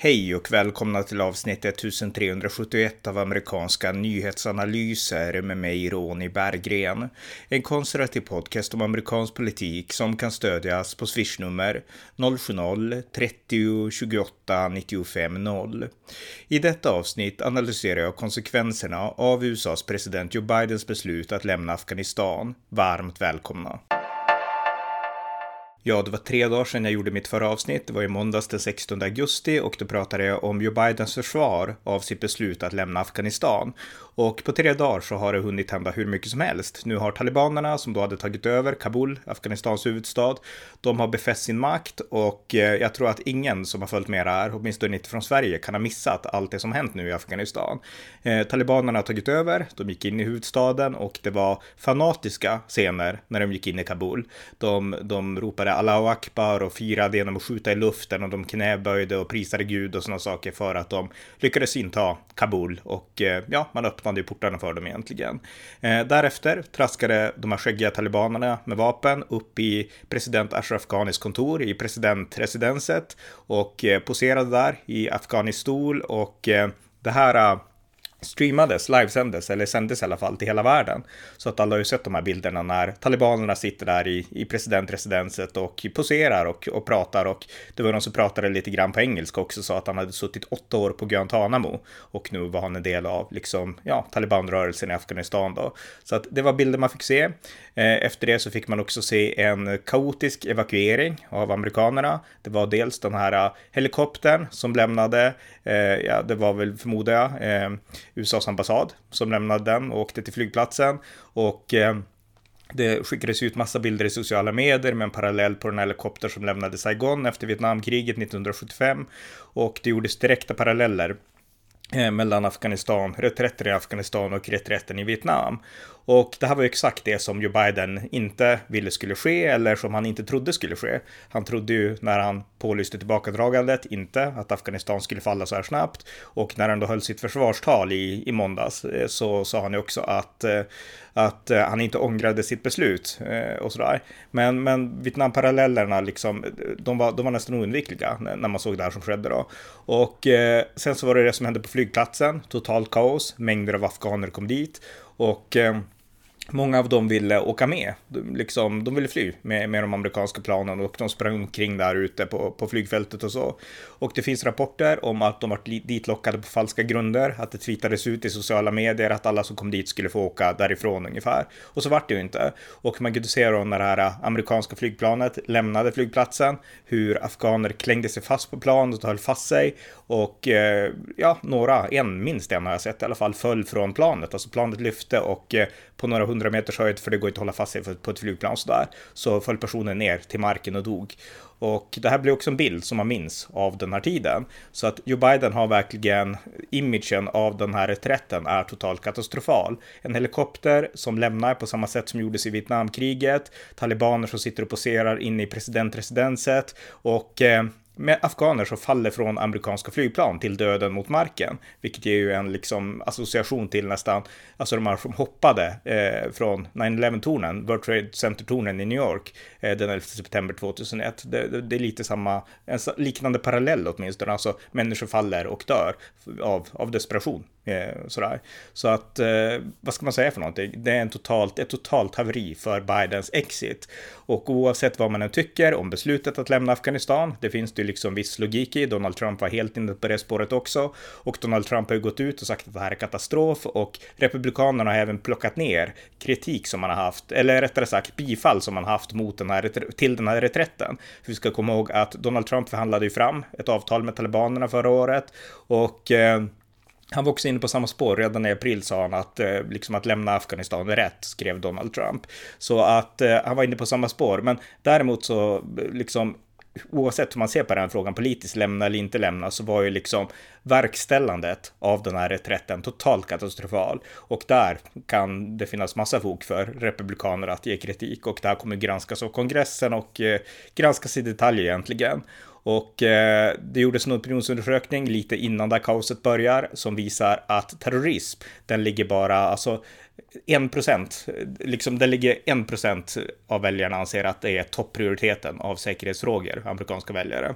Hej och välkomna till avsnitt 1371 av amerikanska nyhetsanalyser med mig Ronny Berggren. En konservativ podcast om amerikansk politik som kan stödjas på swishnummer 070-30 28 95 0. I detta avsnitt analyserar jag konsekvenserna av USAs president Joe Bidens beslut att lämna Afghanistan. Varmt välkomna! Ja, det var tre dagar sedan jag gjorde mitt förra avsnitt. Det var i måndags den 16 augusti och då pratade jag om Joe Bidens försvar av sitt beslut att lämna Afghanistan. Och på tre dagar så har det hunnit hända hur mycket som helst. Nu har talibanerna som då hade tagit över Kabul, Afghanistans huvudstad, de har befäst sin makt och eh, jag tror att ingen som har följt med det här, åtminstone inte från Sverige, kan ha missat allt det som hänt nu i Afghanistan. Eh, talibanerna har tagit över, de gick in i huvudstaden och det var fanatiska scener när de gick in i Kabul. De, de ropade Allahu Akbar och firade genom att skjuta i luften och de knäböjde och prisade Gud och sådana saker för att de lyckades inta Kabul och eh, ja, man öppnade ju portarna för dem egentligen. Eh, därefter traskade de här skäggiga talibanerna med vapen upp i president Ashraf Ghanis kontor i presidentresidenset och eh, poserade där i afghanisk stol och det här streamades, livesändes, eller sändes i alla fall till hela världen. Så att alla har ju sett de här bilderna när talibanerna sitter där i, i presidentresidenset och poserar och, och pratar och det var någon som pratade lite grann på engelska också, sa att han hade suttit åtta år på Guantanamo och nu var han en del av liksom, ja, talibanrörelsen i Afghanistan då. Så att det var bilder man fick se. Eh, efter det så fick man också se en kaotisk evakuering av amerikanerna. Det var dels den här eh, helikoptern som lämnade, eh, ja, det var väl förmodar jag, USAs ambassad som lämnade den och åkte till flygplatsen. Och eh, det skickades ut massa bilder i sociala medier med en parallell på den helikopter som lämnade Saigon efter Vietnamkriget 1975. Och det gjordes direkta paralleller eh, mellan Afghanistan, reträtten i Afghanistan och reträtten i Vietnam. Och det här var ju exakt det som Joe Biden inte ville skulle ske eller som han inte trodde skulle ske. Han trodde ju när han pålyste tillbakadragandet inte att Afghanistan skulle falla så här snabbt och när han då höll sitt försvarstal i, i måndags eh, så sa han ju också att, eh, att eh, han inte ångrade sitt beslut och sådär. Men, men Vietnamparallellerna liksom, de var, de var nästan oundvikliga när man såg det här som skedde då. Och sen så var det det som hände på flygplatsen, totalt kaos, mängder av afghaner kom dit och Många av dem ville åka med, de, liksom, de ville fly med, med de amerikanska planen och de sprang omkring där ute på, på flygfältet och så. Och det finns rapporter om att de var ditlockade på falska grunder, att det tweetades ut i sociala medier att alla som kom dit skulle få åka därifrån ungefär. Och så vart det ju inte. Och man kunde se då när det här äh, amerikanska flygplanet lämnade flygplatsen, hur afghaner klängde sig fast på planet och höll fast sig. Och äh, ja, några, en minst en har jag sett i alla fall, föll från planet. Alltså planet lyfte och äh, på några hundra meters höjd, för det går inte att hålla fast sig på ett flygplan sådär, så föll personen ner till marken och dog. Och det här blir också en bild som man minns av den här tiden. Så att Joe Biden har verkligen imagen av den här reträtten är totalt katastrofal. En helikopter som lämnar på samma sätt som gjordes i Vietnamkriget, talibaner som sitter och poserar inne i presidentresidenset och eh, med afghaner som faller från amerikanska flygplan till döden mot marken, vilket ger ju en liksom association till nästan, alltså de här som hoppade eh, från 9-11-tornen, World Trade Center-tornen i New York eh, den 11 september 2001. Det, det, det, är lite samma, en liknande parallell åtminstone, alltså människor faller och dör av, av desperation. Eh, sådär. Så att, eh, vad ska man säga för någonting? Det är en totalt, ett totalt haveri för Bidens exit. Och oavsett vad man än tycker om beslutet att lämna Afghanistan, det finns det ju liksom viss logik i. Donald Trump var helt inne på det spåret också. Och Donald Trump har ju gått ut och sagt att det här är katastrof och Republikanerna har även plockat ner kritik som man har haft, eller rättare sagt bifall som man har haft mot den här, till den här reträtten. För vi ska komma ihåg att Donald Trump förhandlade ju fram ett avtal med talibanerna förra året och eh, han var också inne på samma spår. Redan i april sa han att, eh, liksom att lämna Afghanistan är rätt, skrev Donald Trump. Så att eh, han var inne på samma spår. Men däremot så, eh, liksom, oavsett hur man ser på den här frågan politiskt, lämna eller inte lämna, så var ju liksom verkställandet av den här reträtten totalt katastrofal. Och där kan det finnas massa fog för republikaner att ge kritik och det här kommer granskas av kongressen och eh, granskas i detalj egentligen. Och eh, det gjordes en opinionsundersökning lite innan det kaoset börjar som visar att terrorism, den ligger bara, alltså en procent, liksom det ligger en procent av väljarna anser att det är topprioriteten av säkerhetsfrågor, amerikanska väljare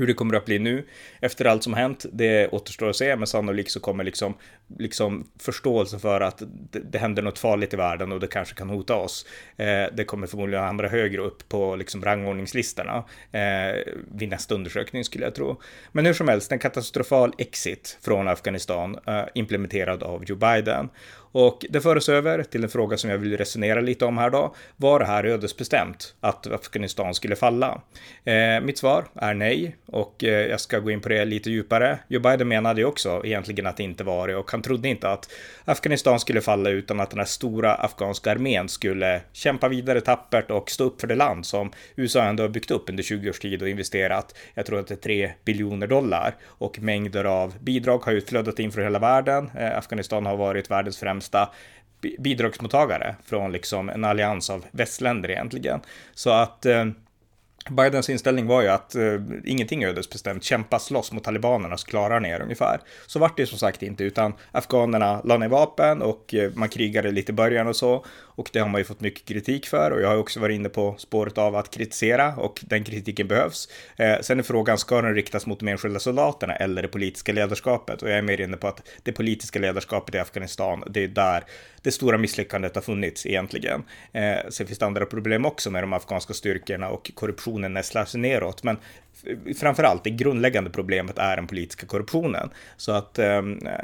hur det kommer att bli nu efter allt som hänt, det återstår att se, men sannolikt så kommer liksom, liksom förståelse för att det, det händer något farligt i världen och det kanske kan hota oss. Eh, det kommer förmodligen hamna högre upp på liksom rangordningslistorna eh, vid nästa undersökning skulle jag tro. Men hur som helst, en katastrofal exit från Afghanistan eh, implementerad av Joe Biden. Och det för oss över till en fråga som jag vill resonera lite om här då. Var det här ödesbestämt att Afghanistan skulle falla? Eh, mitt svar är nej och eh, jag ska gå in på det lite djupare. Joe Biden menade ju också egentligen att det inte var det och han trodde inte att Afghanistan skulle falla utan att den här stora afghanska armén skulle kämpa vidare tappert och stå upp för det land som USA ändå har byggt upp under 20 års tid och investerat, jag tror att det är 3 biljoner dollar och mängder av bidrag har utflödat in från hela världen. Eh, Afghanistan har varit världens främsta främsta bidragsmottagare från liksom en allians av västländer egentligen. Så att eh, Bidens inställning var ju att eh, ingenting är ödesbestämt, kämpa slåss mot talibanerna så klarar ni er ungefär. Så vart det som sagt inte, utan afghanerna la ner vapen och eh, man krigade lite i början och så. Och det har man ju fått mycket kritik för och jag har också varit inne på spåret av att kritisera och den kritiken behövs. Eh, sen är frågan, ska den riktas mot de enskilda soldaterna eller det politiska ledarskapet? Och jag är mer inne på att det politiska ledarskapet i Afghanistan, det är där det stora misslyckandet har funnits egentligen. Eh, sen finns det andra problem också med de afghanska styrkorna och korruptionen nästlar sig neråt. Men framförallt det grundläggande problemet är den politiska korruptionen. Så att, eh,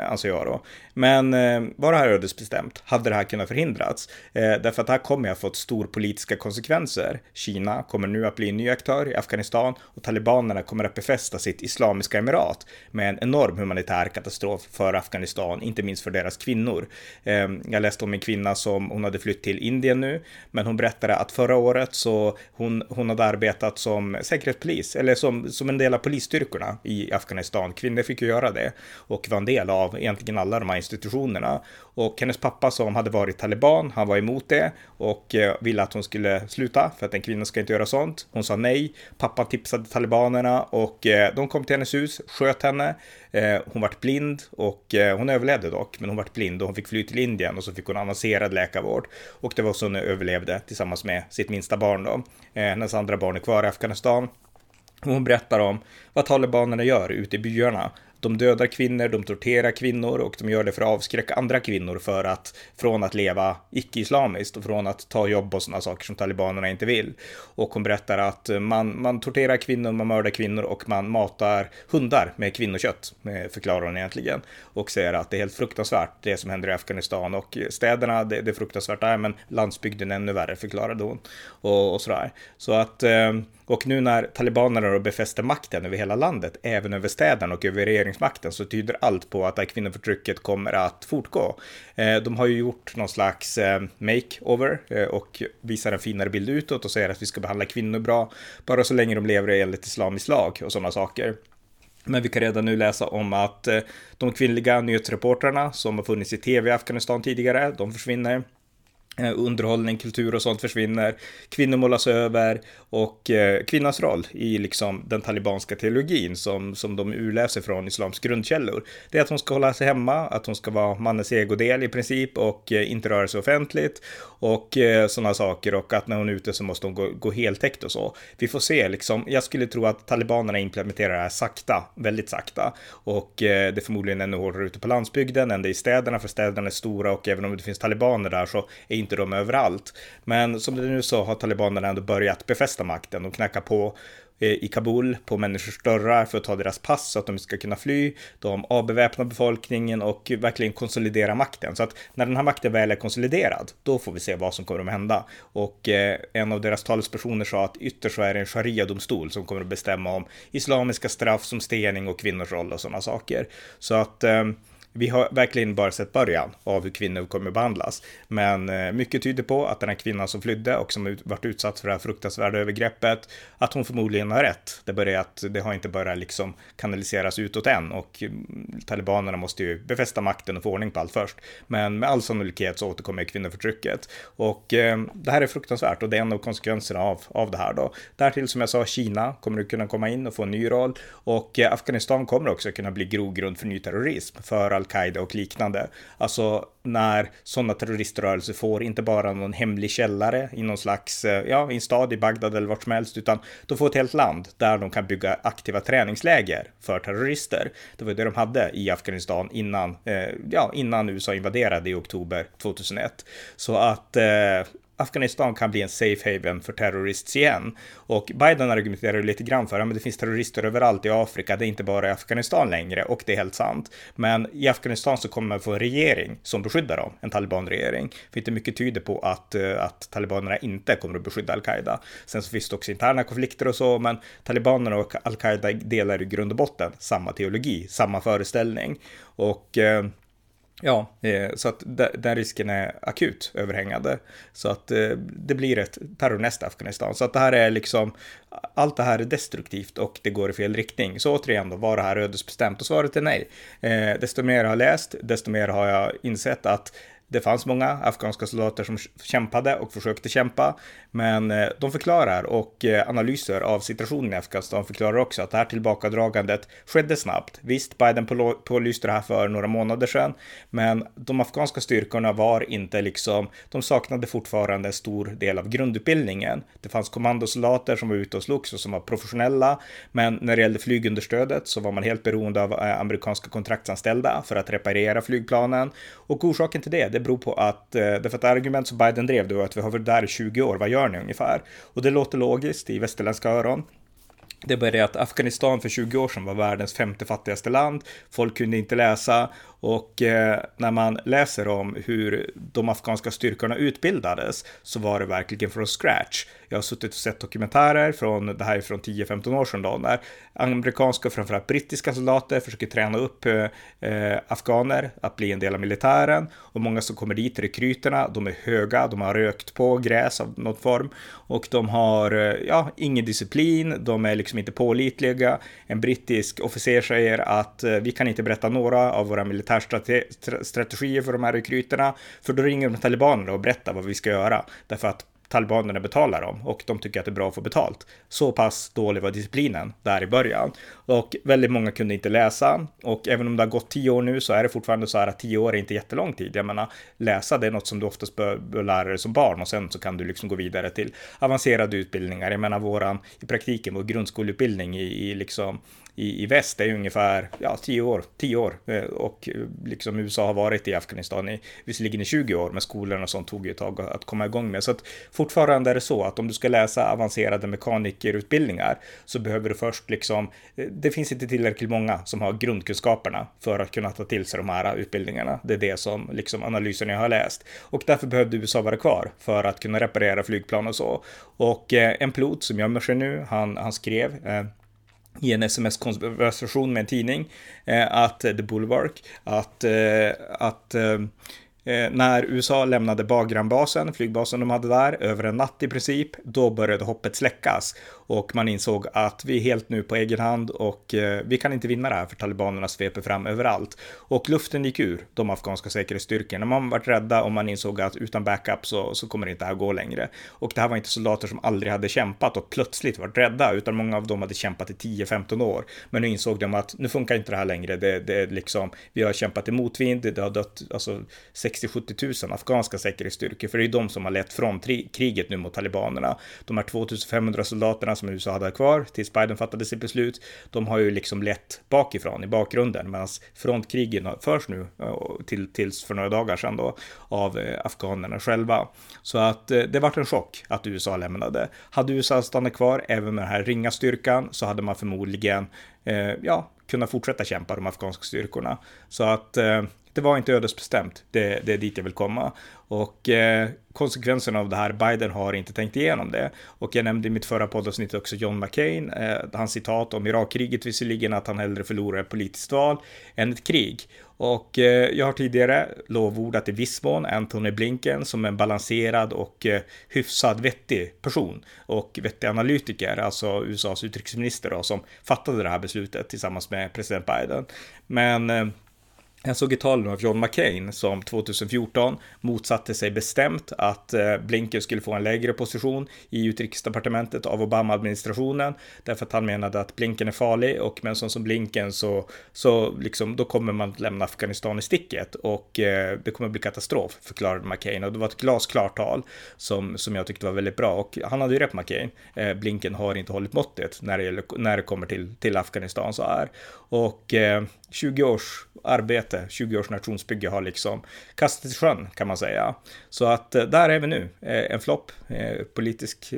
anser jag då. Men eh, var det här ödesbestämt? Hade det här kunnat förhindrats? Eh, därför att det här kommer att fått stor politiska konsekvenser. Kina kommer nu att bli en ny aktör i Afghanistan och talibanerna kommer att befästa sitt islamiska emirat med en enorm humanitär katastrof för Afghanistan, inte minst för deras kvinnor. Eh, jag läste om en kvinna som hon hade flytt till Indien nu, men hon berättade att förra året så hon, hon hade arbetat som säkerhetspolis, eller som, som en del av polisstyrkorna i Afghanistan. Kvinnor fick ju göra det och var en del av egentligen alla de här institutionerna. Och hennes pappa som hade varit taliban, han var emot det och eh, ville att hon skulle sluta för att en kvinna ska inte göra sånt. Hon sa nej. Pappan tipsade talibanerna och eh, de kom till hennes hus, sköt henne. Eh, hon vart blind och hon överlevde dock, men hon vart blind och hon fick fly till Indien och så fick hon avancerad läkarvård. Och det var så hon överlevde tillsammans med sitt minsta barn då. Hennes andra barn är kvar i Afghanistan. Hon berättar om vad talibanerna gör ute i byarna de dödar kvinnor, de torterar kvinnor och de gör det för att avskräcka andra kvinnor för att från att leva icke-islamiskt och från att ta jobb och sådana saker som talibanerna inte vill. Och hon berättar att man, man torterar kvinnor, man mördar kvinnor och man matar hundar med kvinnokött, eh, förklarar hon egentligen. Och säger att det är helt fruktansvärt det som händer i Afghanistan och städerna, det, det är fruktansvärt där, men landsbygden är ännu värre, förklarade hon. Och, och sådär. Så att eh, och nu när talibanerna då befäster makten över hela landet, även över städerna och över regeringsmakten, så tyder allt på att det här kvinnoförtrycket kommer att fortgå. Eh, de har ju gjort någon slags eh, makeover eh, och visar en finare bild utåt och säger att vi ska behandla kvinnor bra, bara så länge de lever enligt islamisk lag och sådana saker. Men vi kan redan nu läsa om att de kvinnliga nyhetsreportrarna som har funnits i tv i Afghanistan tidigare, de försvinner. Eh, underhållning, kultur och sånt försvinner. Kvinnor målas över och eh, kvinnans roll i liksom den talibanska teologin som, som de urläser från islams grundkällor. Det är att hon ska hålla sig hemma, att hon ska vara mannens egodel i princip och eh, inte röra sig offentligt och sådana saker och att när hon är ute så måste hon gå, gå heltäckt och så. Vi får se liksom. Jag skulle tro att talibanerna implementerar det här sakta, väldigt sakta och det är förmodligen ännu hårdare ute på landsbygden än det är i städerna för städerna är stora och även om det finns talibaner där så är inte de överallt. Men som det nu så har talibanerna ändå börjat befästa makten och knacka på eh, i Kabul på människors dörrar för att ta deras pass så att de ska kunna fly. De avbeväpnar befolkningen och verkligen konsolidera makten. Så att när den här makten väl är konsoliderad, då får vi se vad som kommer att hända. Och eh, en av deras talespersoner sa att ytterst så är det en sharia-domstol som kommer att bestämma om islamiska straff som stening och kvinnors roll och sådana saker. Så att eh, vi har verkligen bara sett början av hur kvinnor kommer att behandlas. Men eh, mycket tyder på att den här kvinnan som flydde och som varit utsatt för det här fruktansvärda övergreppet, att hon förmodligen har rätt. Det börjar att det har inte börjat liksom kanaliseras utåt än och mm, talibanerna måste ju befästa makten och få ordning på allt först. Men med all sannolikhet så återkommer kvinnoförtrycket. Och eh, det här är fruktansvärt och det är en av konsekvenserna av, av det här då. Därtill som jag sa, Kina kommer att kunna komma in och få en ny roll och eh, Afghanistan kommer också kunna bli grogrund för ny terrorism. För al-Qaida och liknande. Alltså när sådana terroriströrelser får inte bara någon hemlig källare i någon slags, eh, ja, i en stad i Bagdad eller vart som helst, utan de får ett helt land där de kan bygga aktiva träningsläger för terrorister. Det var det de hade i Afghanistan innan, eh, ja, innan USA invaderade i oktober 2001. Så att eh, Afghanistan kan bli en safe haven för terrorister igen. Och Biden argumenterar lite grann för att det finns terrorister överallt i Afrika, det är inte bara i Afghanistan längre, och det är helt sant. Men i Afghanistan så kommer man få en regering som beskyddar dem, en talibanregering. För inte mycket tyder på att, eh, att talibanerna inte kommer att beskydda al-Qaida. Sen så finns det också interna konflikter och så, men talibanerna och al-Qaida delar i grund och botten samma teologi, samma föreställning. Och eh, Ja, eh, så att den risken är akut överhängande. Så att eh, det blir ett terrornäst Afghanistan. Så att det här är liksom, allt det här är destruktivt och det går i fel riktning. Så återigen då, var det här ödesbestämt? Och svaret är nej. Eh, desto mer jag har läst, desto mer har jag insett att det fanns många afghanska soldater som kämpade och försökte kämpa, men eh, de förklarar och eh, analyser av situationen i Afghanistan förklarar också att det här tillbakadragandet skedde snabbt. Visst, Biden pålyste det här för några månader sedan, men de afghanska styrkorna var inte liksom, de saknade fortfarande en stor del av grundutbildningen. Det fanns kommandosoldater som var ute och slogs och som var professionella, men när det gällde flygunderstödet så var man helt beroende av eh, amerikanska kontraktsanställda för att reparera flygplanen och orsaken till det, det beror på att, eh, därför att argument som Biden drev då att vi har varit där i 20 år, vad gör ni ungefär? Och det låter logiskt i västerländska öron. Det började att Afghanistan för 20 år sedan var världens femte fattigaste land. Folk kunde inte läsa och eh, när man läser om hur de afghanska styrkorna utbildades så var det verkligen från scratch. Jag har suttit och sett dokumentärer från, det här är från 10-15 år sedan då, när amerikanska och framförallt brittiska soldater försöker träna upp eh, eh, afghaner att bli en del av militären. Och många som kommer dit, rekryterna, de är höga, de har rökt på gräs av någon form och de har, eh, ja, ingen disciplin, de är liksom inte pålitliga. En brittisk officer säger att eh, vi kan inte berätta några av våra militärer militärstrategier för de här rekryterna, för då ringer de talibanerna och berättar vad vi ska göra. Därför att talibanerna betalar dem och de tycker att det är bra att få betalt. Så pass dålig var disciplinen där i början. Och väldigt många kunde inte läsa och även om det har gått tio år nu så är det fortfarande så här att tio år är inte jättelång tid. Jag menar, läsa det är något som du oftast bör, lära dig som barn och sen så kan du liksom gå vidare till avancerade utbildningar. Jag menar våran, i praktiken, vår grundskoleutbildning i, i liksom i, i väst är ungefär ja, 10 år, 10 år eh, och liksom USA har varit i Afghanistan i visserligen i 20 år, men skolorna och sånt tog ju ett tag att komma igång med. Så att fortfarande är det så att om du ska läsa avancerade mekanikerutbildningar så behöver du först liksom, eh, det finns inte tillräckligt många som har grundkunskaperna för att kunna ta till sig de här utbildningarna. Det är det som liksom analysen jag har läst och därför behövde USA vara kvar för att kunna reparera flygplan och så. Och eh, en pilot som jag sig nu, han, han skrev eh, i en sms-konversation med en tidning, eh, att The Bulwark, att, eh, att eh, när USA lämnade Bagranbasen, flygbasen de hade där, över en natt i princip, då började hoppet släckas och man insåg att vi är helt nu på egen hand och eh, vi kan inte vinna det här för talibanerna sveper fram överallt. Och luften gick ur de afghanska säkerhetsstyrkorna. Man var rädda och man insåg att utan backup så, så kommer det inte här gå längre. Och det här var inte soldater som aldrig hade kämpat och plötsligt varit rädda, utan många av dem hade kämpat i 10-15 år. Men nu insåg de att nu funkar inte det här längre. Det, det är liksom, vi har kämpat i motvind, det har dött alltså 60-70 000 afghanska säkerhetsstyrkor, för det är de som har lett från kriget nu mot talibanerna. De här 2500 soldaterna som USA hade kvar tills Biden fattade sitt beslut, de har ju liksom lett bakifrån i bakgrunden, medan frontkrigen förs nu eh, till, tills för några dagar sedan då av eh, afghanerna själva. Så att eh, det vart en chock att USA lämnade. Hade USA stannat kvar även med den här ringa styrkan så hade man förmodligen eh, ja, kunnat fortsätta kämpa de afghanska styrkorna. Så att eh, det var inte ödesbestämt. Det, det är dit jag vill komma. Och eh, konsekvenserna av det här, Biden har inte tänkt igenom det. Och jag nämnde i mitt förra poddavsnitt också John McCain, eh, hans citat om Irakkriget visserligen, att han hellre förlorar ett politiskt val än ett krig. Och eh, jag har tidigare lovordat i viss mån Anthony Blinken som en balanserad och eh, hyfsad vettig person och vettig analytiker, alltså USAs utrikesminister då, som fattade det här beslutet tillsammans med president Biden. Men eh, jag såg ett tal av John McCain som 2014 motsatte sig bestämt att eh, Blinken skulle få en lägre position i utrikesdepartementet av Obama-administrationen därför att han menade att Blinken är farlig och med en sån som Blinken så, så liksom, då kommer man lämna Afghanistan i sticket och eh, det kommer bli katastrof, förklarade McCain. Och det var ett glasklart tal som, som jag tyckte var väldigt bra. Och han hade ju rätt McCain. Eh, Blinken har inte hållit måttet när det, gäller, när det kommer till, till Afghanistan så här. Och eh, 20 års arbete, 20 års nationsbygge har liksom kastats i sjön kan man säga. Så att eh, där är vi nu, eh, en flopp, eh, politisk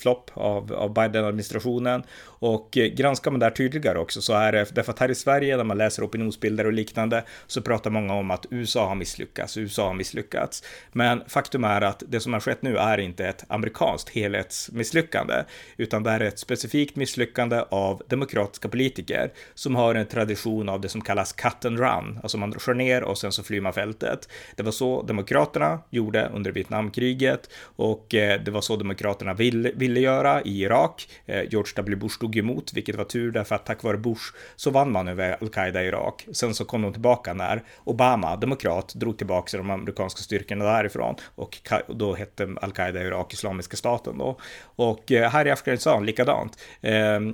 flopp av, av Biden-administrationen och granskar man det här tydligare också så är det därför att här i Sverige när man läser opinionsbilder och liknande så pratar många om att USA har misslyckats, USA har misslyckats. Men faktum är att det som har skett nu är inte ett amerikanskt helhetsmisslyckande utan det är ett specifikt misslyckande av demokratiska politiker som har en tradition av det som kallas cut and run, alltså man skär ner och sen så flyr man fältet. Det var så demokraterna gjorde under Vietnamkriget och eh, det var så demokraterna ville, ville göra i Irak. Eh, George W. Bush stod emot, vilket var tur därför att tack vare Bush så vann man över al-Qaida i Irak. Sen så kom de tillbaka när Obama, demokrat, drog tillbaka de amerikanska styrkorna därifrån och då hette al-Qaida i Irak Islamiska staten då. Och eh, här i Afghanistan likadant.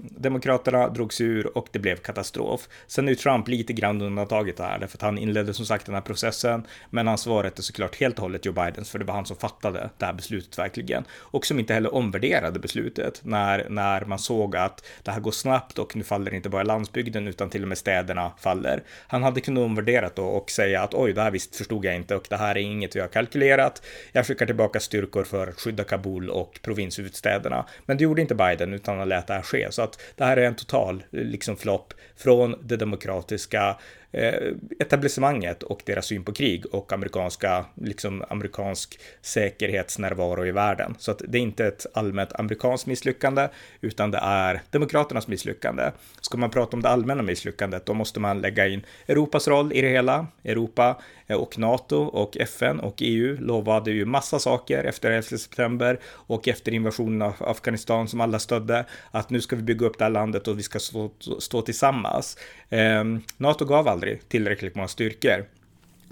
Demokraterna drog sig ur och det blev katastrof. Sen är Trump lite grann undantaget här, därför att han inledde som sagt den här processen, men ansvaret är såklart helt och hållet Joe Bidens, för det var han som fattade det här beslutet verkligen, och som inte heller omvärderade beslutet när, när man såg att det här går snabbt och nu faller inte bara landsbygden utan till och med städerna faller. Han hade kunnat omvärdera då och säga att oj, det här visst förstod jag inte och det här är inget vi har kalkylerat. Jag skickar tillbaka styrkor för att skydda Kabul och provinshuvudstäderna. Men det gjorde inte Biden utan han lät det här ske. Så att det här är en total liksom flopp från det demokratiska Eh, etablissemanget och deras syn på krig och amerikanska, liksom amerikansk säkerhetsnärvaro i världen. Så att det är inte ett allmänt amerikanskt misslyckande, utan det är demokraternas misslyckande. Ska man prata om det allmänna misslyckandet, då måste man lägga in Europas roll i det hela. Europa eh, och NATO och FN och EU lovade ju massa saker efter 11 september och efter invasionen av Afghanistan som alla stödde, att nu ska vi bygga upp det här landet och vi ska stå, stå tillsammans. Eh, NATO gav aldrig aldrig tillräckligt många styrkor.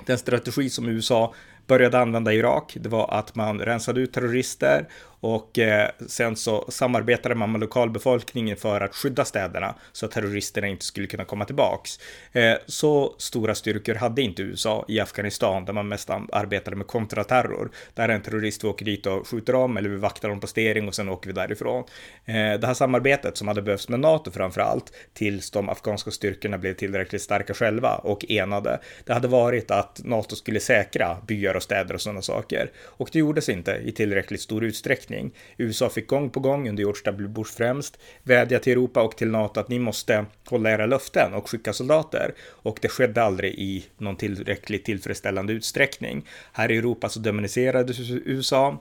Den strategi som USA började använda i Irak, det var att man rensade ut terrorister och eh, sen så samarbetade man med lokalbefolkningen för att skydda städerna så att terroristerna inte skulle kunna komma tillbaks. Eh, så stora styrkor hade inte USA i Afghanistan där man mest arbetade med kontraterror. Där en terrorist vi åker dit och skjuter dem eller vi vaktar dem på stering och sen åker vi därifrån. Eh, det här samarbetet som hade behövts med NATO framför allt tills de afghanska styrkorna blev tillräckligt starka själva och enade. Det hade varit att NATO skulle säkra byar och städer och sådana saker och det gjordes inte i tillräckligt stor utsträckning utsträckning. USA fick gång på gång under George W. Bush främst vädja till Europa och till NATO att ni måste hålla era löften och skicka soldater. Och det skedde aldrig i någon tillräckligt tillfredsställande utsträckning. Här i Europa så demoniserades USA.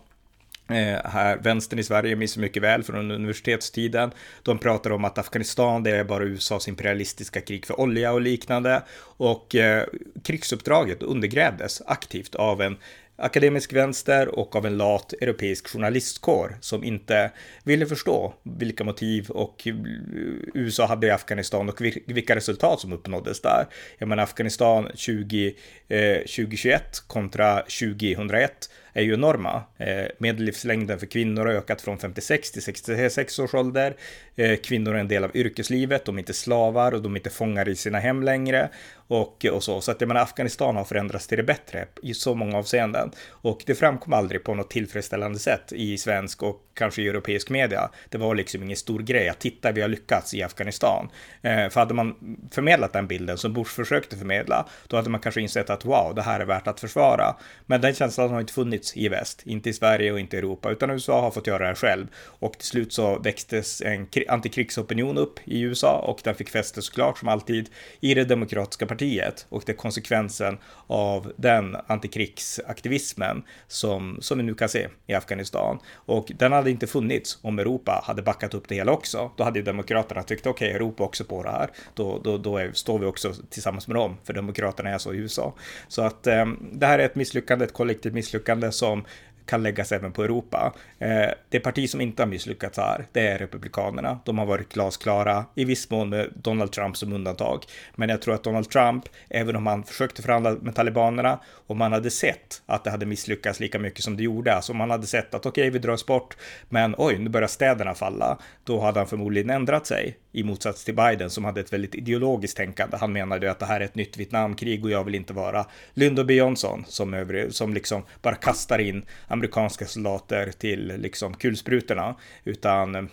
Eh, här, vänstern i Sverige minns mycket väl från universitetstiden. De pratar om att Afghanistan, det är bara USAs imperialistiska krig för olja och liknande. Och eh, krigsuppdraget undergrävdes aktivt av en akademisk vänster och av en lat europeisk journalistkår som inte ville förstå vilka motiv och USA hade i Afghanistan och vilka resultat som uppnåddes där. Jag menar Afghanistan 20, eh, 2021 kontra 2001 är ju enorma. Eh, medellivslängden för kvinnor har ökat från 56 till 66 års ålder. Eh, kvinnor är en del av yrkeslivet, de är inte slavar och de är inte fångar i sina hem längre. Och, eh, och så, så att jag menar Afghanistan har förändrats till det bättre i så många avseenden. Och det framkom aldrig på något tillfredsställande sätt i svensk och kanske i europeisk media. Det var liksom ingen stor grej att titta, vi har lyckats i Afghanistan. Eh, för hade man förmedlat den bilden som Bush försökte förmedla, då hade man kanske insett att wow, det här är värt att försvara. Men den känslan har inte funnits i väst, inte i Sverige och inte i Europa, utan USA har fått göra det själv. Och till slut så växtes en antikrigsopinion upp i USA och den fick fäste såklart som alltid i det demokratiska partiet och det är konsekvensen av den antikrigsaktivismen som, som vi nu kan se i Afghanistan. Och den hade inte funnits om Europa hade backat upp det hela också. Då hade ju Demokraterna tyckt okej, okay, Europa också på det här. Då, då, då är, står vi också tillsammans med dem, för Demokraterna är så i USA. Så att eh, det här är ett misslyckande, ett kollektivt misslyckande som kan läggas även på Europa. Eh, det parti som inte har misslyckats här, det är Republikanerna. De har varit glasklara, i viss mån med Donald Trump som undantag. Men jag tror att Donald Trump, även om han försökte förhandla med talibanerna, om han hade sett att det hade misslyckats lika mycket som det gjorde, alltså om han hade sett att okej, okay, vi drar oss bort, men oj, nu börjar städerna falla, då hade han förmodligen ändrat sig i motsats till Biden som hade ett väldigt ideologiskt tänkande. Han menade att det här är ett nytt Vietnamkrig och jag vill inte vara Lyndon B Johnson som, övrig, som liksom bara kastar in amerikanska soldater till liksom kulsprutorna, utan eh,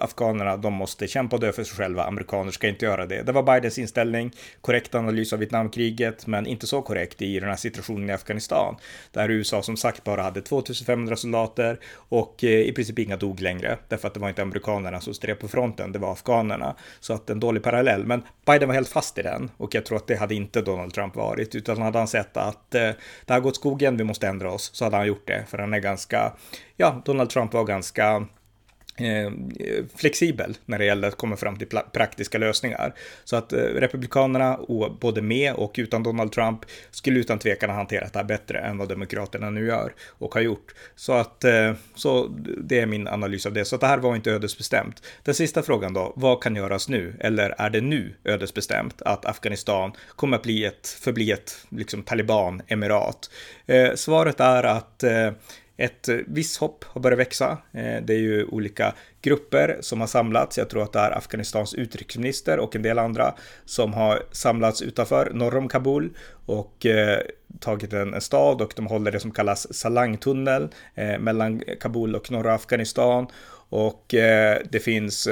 afghanerna, de måste kämpa och dö för sig själva. Amerikaner ska inte göra det. Det var Bidens inställning, korrekt analys av Vietnamkriget, men inte så korrekt i den här situationen i Afghanistan, där USA som sagt bara hade 2500 soldater och eh, i princip inga dog längre, därför att det var inte amerikanerna som stred på fronten, det var afghanerna. Så att en dålig parallell, men Biden var helt fast i den och jag tror att det hade inte Donald Trump varit, utan hade han sett att eh, det har gått skogen, vi måste ändra oss, så hade han gjort det, för han är ganska, ja, Donald Trump var ganska Eh, flexibel när det gäller att komma fram till praktiska lösningar. Så att eh, Republikanerna, både med och utan Donald Trump, skulle utan tvekan ha hanterat det här bättre än vad Demokraterna nu gör och har gjort. Så att eh, så det är min analys av det. Så att det här var inte ödesbestämt. Den sista frågan då, vad kan göras nu? Eller är det nu ödesbestämt att Afghanistan kommer att bli ett, förbli ett liksom, taliban-emirat? Eh, svaret är att eh, ett eh, visst hopp har börjat växa. Eh, det är ju olika grupper som har samlats. Jag tror att det är Afghanistans utrikesminister och en del andra som har samlats utanför norr om Kabul och eh, tagit en, stad och de håller det som kallas Salangtunnel eh, mellan Kabul och norra Afghanistan. Och det finns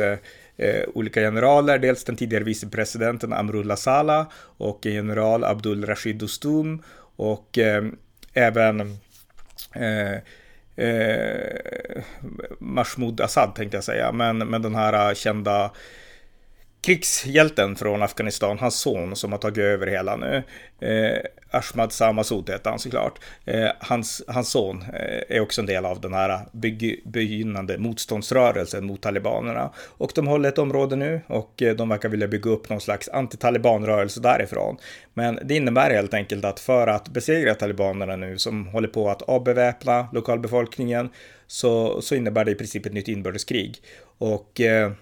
olika generaler, dels den tidigare vicepresidenten Amrullah Saleh och general Abdul Rashid Dostum och även eh, eh, Mahmoud Assad tänkte jag säga, men, men den här eh, kända krigshjälten från Afghanistan, hans son som har tagit över hela nu. Eh, Ashmad Samasud heter han såklart. Eh, hans, hans son eh, är också en del av den här begynnande motståndsrörelsen mot talibanerna. Och de håller ett område nu och eh, de verkar vilja bygga upp någon slags antitalibanrörelse därifrån. Men det innebär helt enkelt att för att besegra talibanerna nu som håller på att avbeväpna lokalbefolkningen så, så innebär det i princip ett nytt inbördeskrig. Och eh,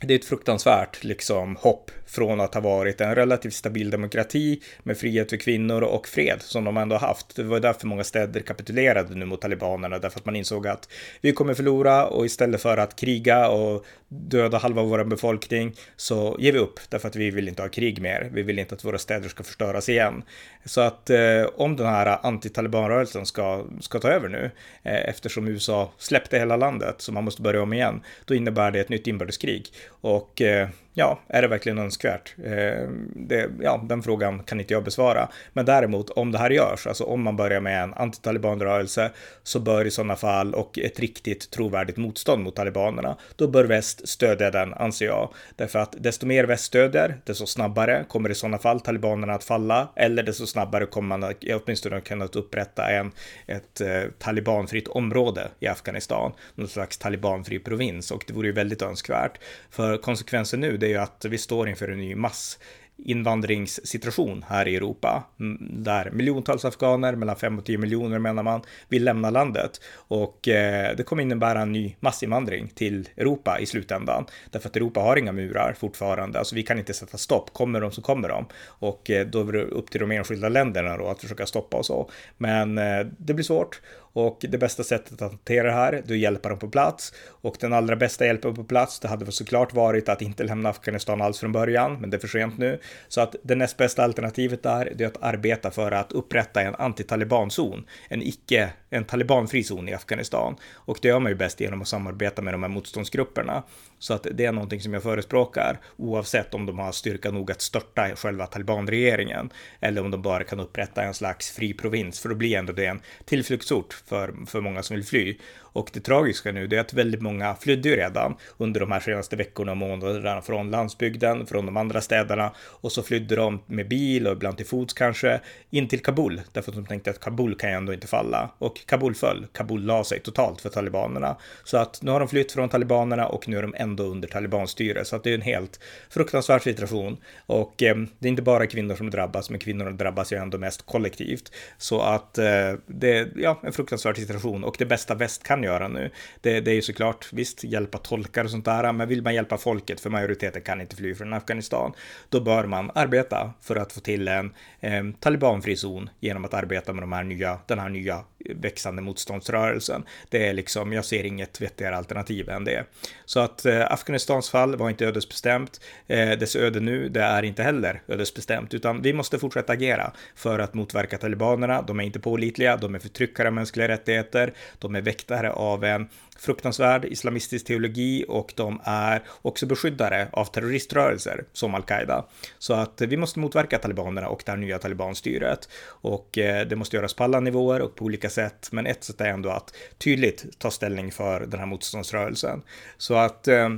det är ett fruktansvärt liksom, hopp från att ha varit en relativt stabil demokrati med frihet för kvinnor och fred som de ändå haft. Det var därför många städer kapitulerade nu mot talibanerna, därför att man insåg att vi kommer förlora och istället för att kriga och döda halva vår befolkning så ger vi upp därför att vi vill inte ha krig mer. Vi vill inte att våra städer ska förstöras igen. Så att eh, om den här anti-talibanrörelsen ska, ska ta över nu, eh, eftersom USA släppte hela landet så man måste börja om igen, då innebär det ett nytt inbördeskrig. Och eh, ja, är det verkligen önskvärt? Eh, det, ja, den frågan kan inte jag besvara. Men däremot om det här görs, alltså om man börjar med en antitalibanrörelse, så bör i sådana fall och ett riktigt trovärdigt motstånd mot talibanerna, då bör väst stödja den, anser jag. Därför att desto mer väst stödjer, desto snabbare kommer i sådana fall talibanerna att falla, eller desto snabbare kommer man åtminstone kunna upprätta en, ett eh, talibanfritt område i Afghanistan, någon slags talibanfri provins, och det vore ju väldigt önskvärt. För konsekvensen nu, det är ju att vi står inför en ny mass invandringssituation här i Europa där miljontals afghaner, mellan 5 och 10 miljoner menar man, vill lämna landet. Och eh, det kommer innebära en ny massinvandring till Europa i slutändan därför att Europa har inga murar fortfarande, alltså vi kan inte sätta stopp, kommer de så kommer de. Och eh, då är det upp till de enskilda länderna då att försöka stoppa och så. Men eh, det blir svårt och det bästa sättet att hantera det här, är att hjälpa dem på plats. Och den allra bästa hjälpen på plats, det hade väl såklart varit att inte lämna Afghanistan alls från början, men det är för sent nu. Så att det näst bästa alternativet där, det är att arbeta för att upprätta en anti-talibanzon, en icke, en talibanfri zon i Afghanistan. Och det gör man ju bäst genom att samarbeta med de här motståndsgrupperna. Så att det är någonting som jag förespråkar, oavsett om de har styrka nog att störta själva talibanregeringen, eller om de bara kan upprätta en slags fri provins, för då blir ändå det en tillflyktsort för, för många som vill fly. Och det tragiska nu är att väldigt många flydde ju redan under de här senaste veckorna och månaderna från landsbygden, från de andra städerna och så flydde de med bil och ibland till fots kanske in till Kabul därför att de tänkte att Kabul kan ju ändå inte falla och Kabul föll. Kabul la sig totalt för talibanerna så att nu har de flytt från talibanerna och nu är de ändå ändå under talibanstyre. Så att det är en helt fruktansvärd situation. Och eh, det är inte bara kvinnor som drabbas, men kvinnorna drabbas ju ändå mest kollektivt. Så att eh, det är ja, en fruktansvärd situation. Och det bästa väst kan göra nu, det, det är ju såklart, visst, hjälpa tolkar och sånt där, men vill man hjälpa folket, för majoriteten kan inte fly från Afghanistan, då bör man arbeta för att få till en eh, talibanfri zon genom att arbeta med de här nya, den här nya växande motståndsrörelsen. Det är liksom, jag ser inget vettigare alternativ än det. Så att eh, Afghanistans fall var inte ödesbestämt. Eh, dess öde nu, det är inte heller ödesbestämt, utan vi måste fortsätta agera för att motverka talibanerna. De är inte pålitliga, de är förtryckare av mänskliga rättigheter, de är väktare av en fruktansvärd islamistisk teologi och de är också beskyddare av terroriströrelser som al-Qaida. Så att eh, vi måste motverka talibanerna och det här nya talibanstyret och eh, det måste göras på alla nivåer och på olika sätt. Men ett sätt är ändå att tydligt ta ställning för den här motståndsrörelsen. Så att eh,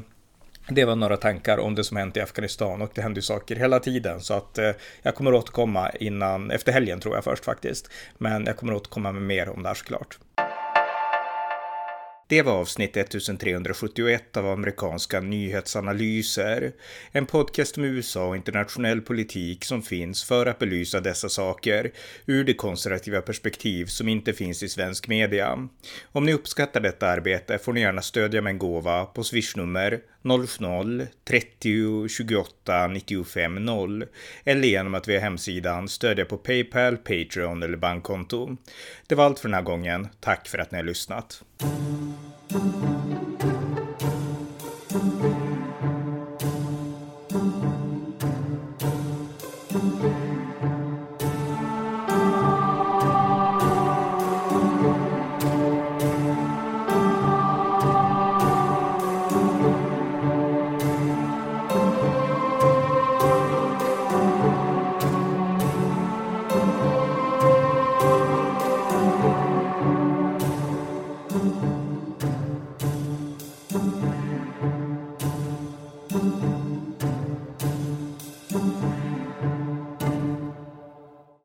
det var några tankar om det som hänt i Afghanistan och det händer ju saker hela tiden så att eh, jag kommer återkomma innan, efter helgen tror jag först faktiskt. Men jag kommer återkomma med mer om det här såklart. Det var avsnitt 1371 av amerikanska nyhetsanalyser. En podcast om USA och internationell politik som finns för att belysa dessa saker ur det konservativa perspektiv som inte finns i svensk media. Om ni uppskattar detta arbete får ni gärna stödja med en gåva på swishnummer 00-30 28 95 0 eller genom att via hemsidan stödja på Paypal, Patreon eller bankkonto. Det var allt för den här gången. Tack för att ni har lyssnat.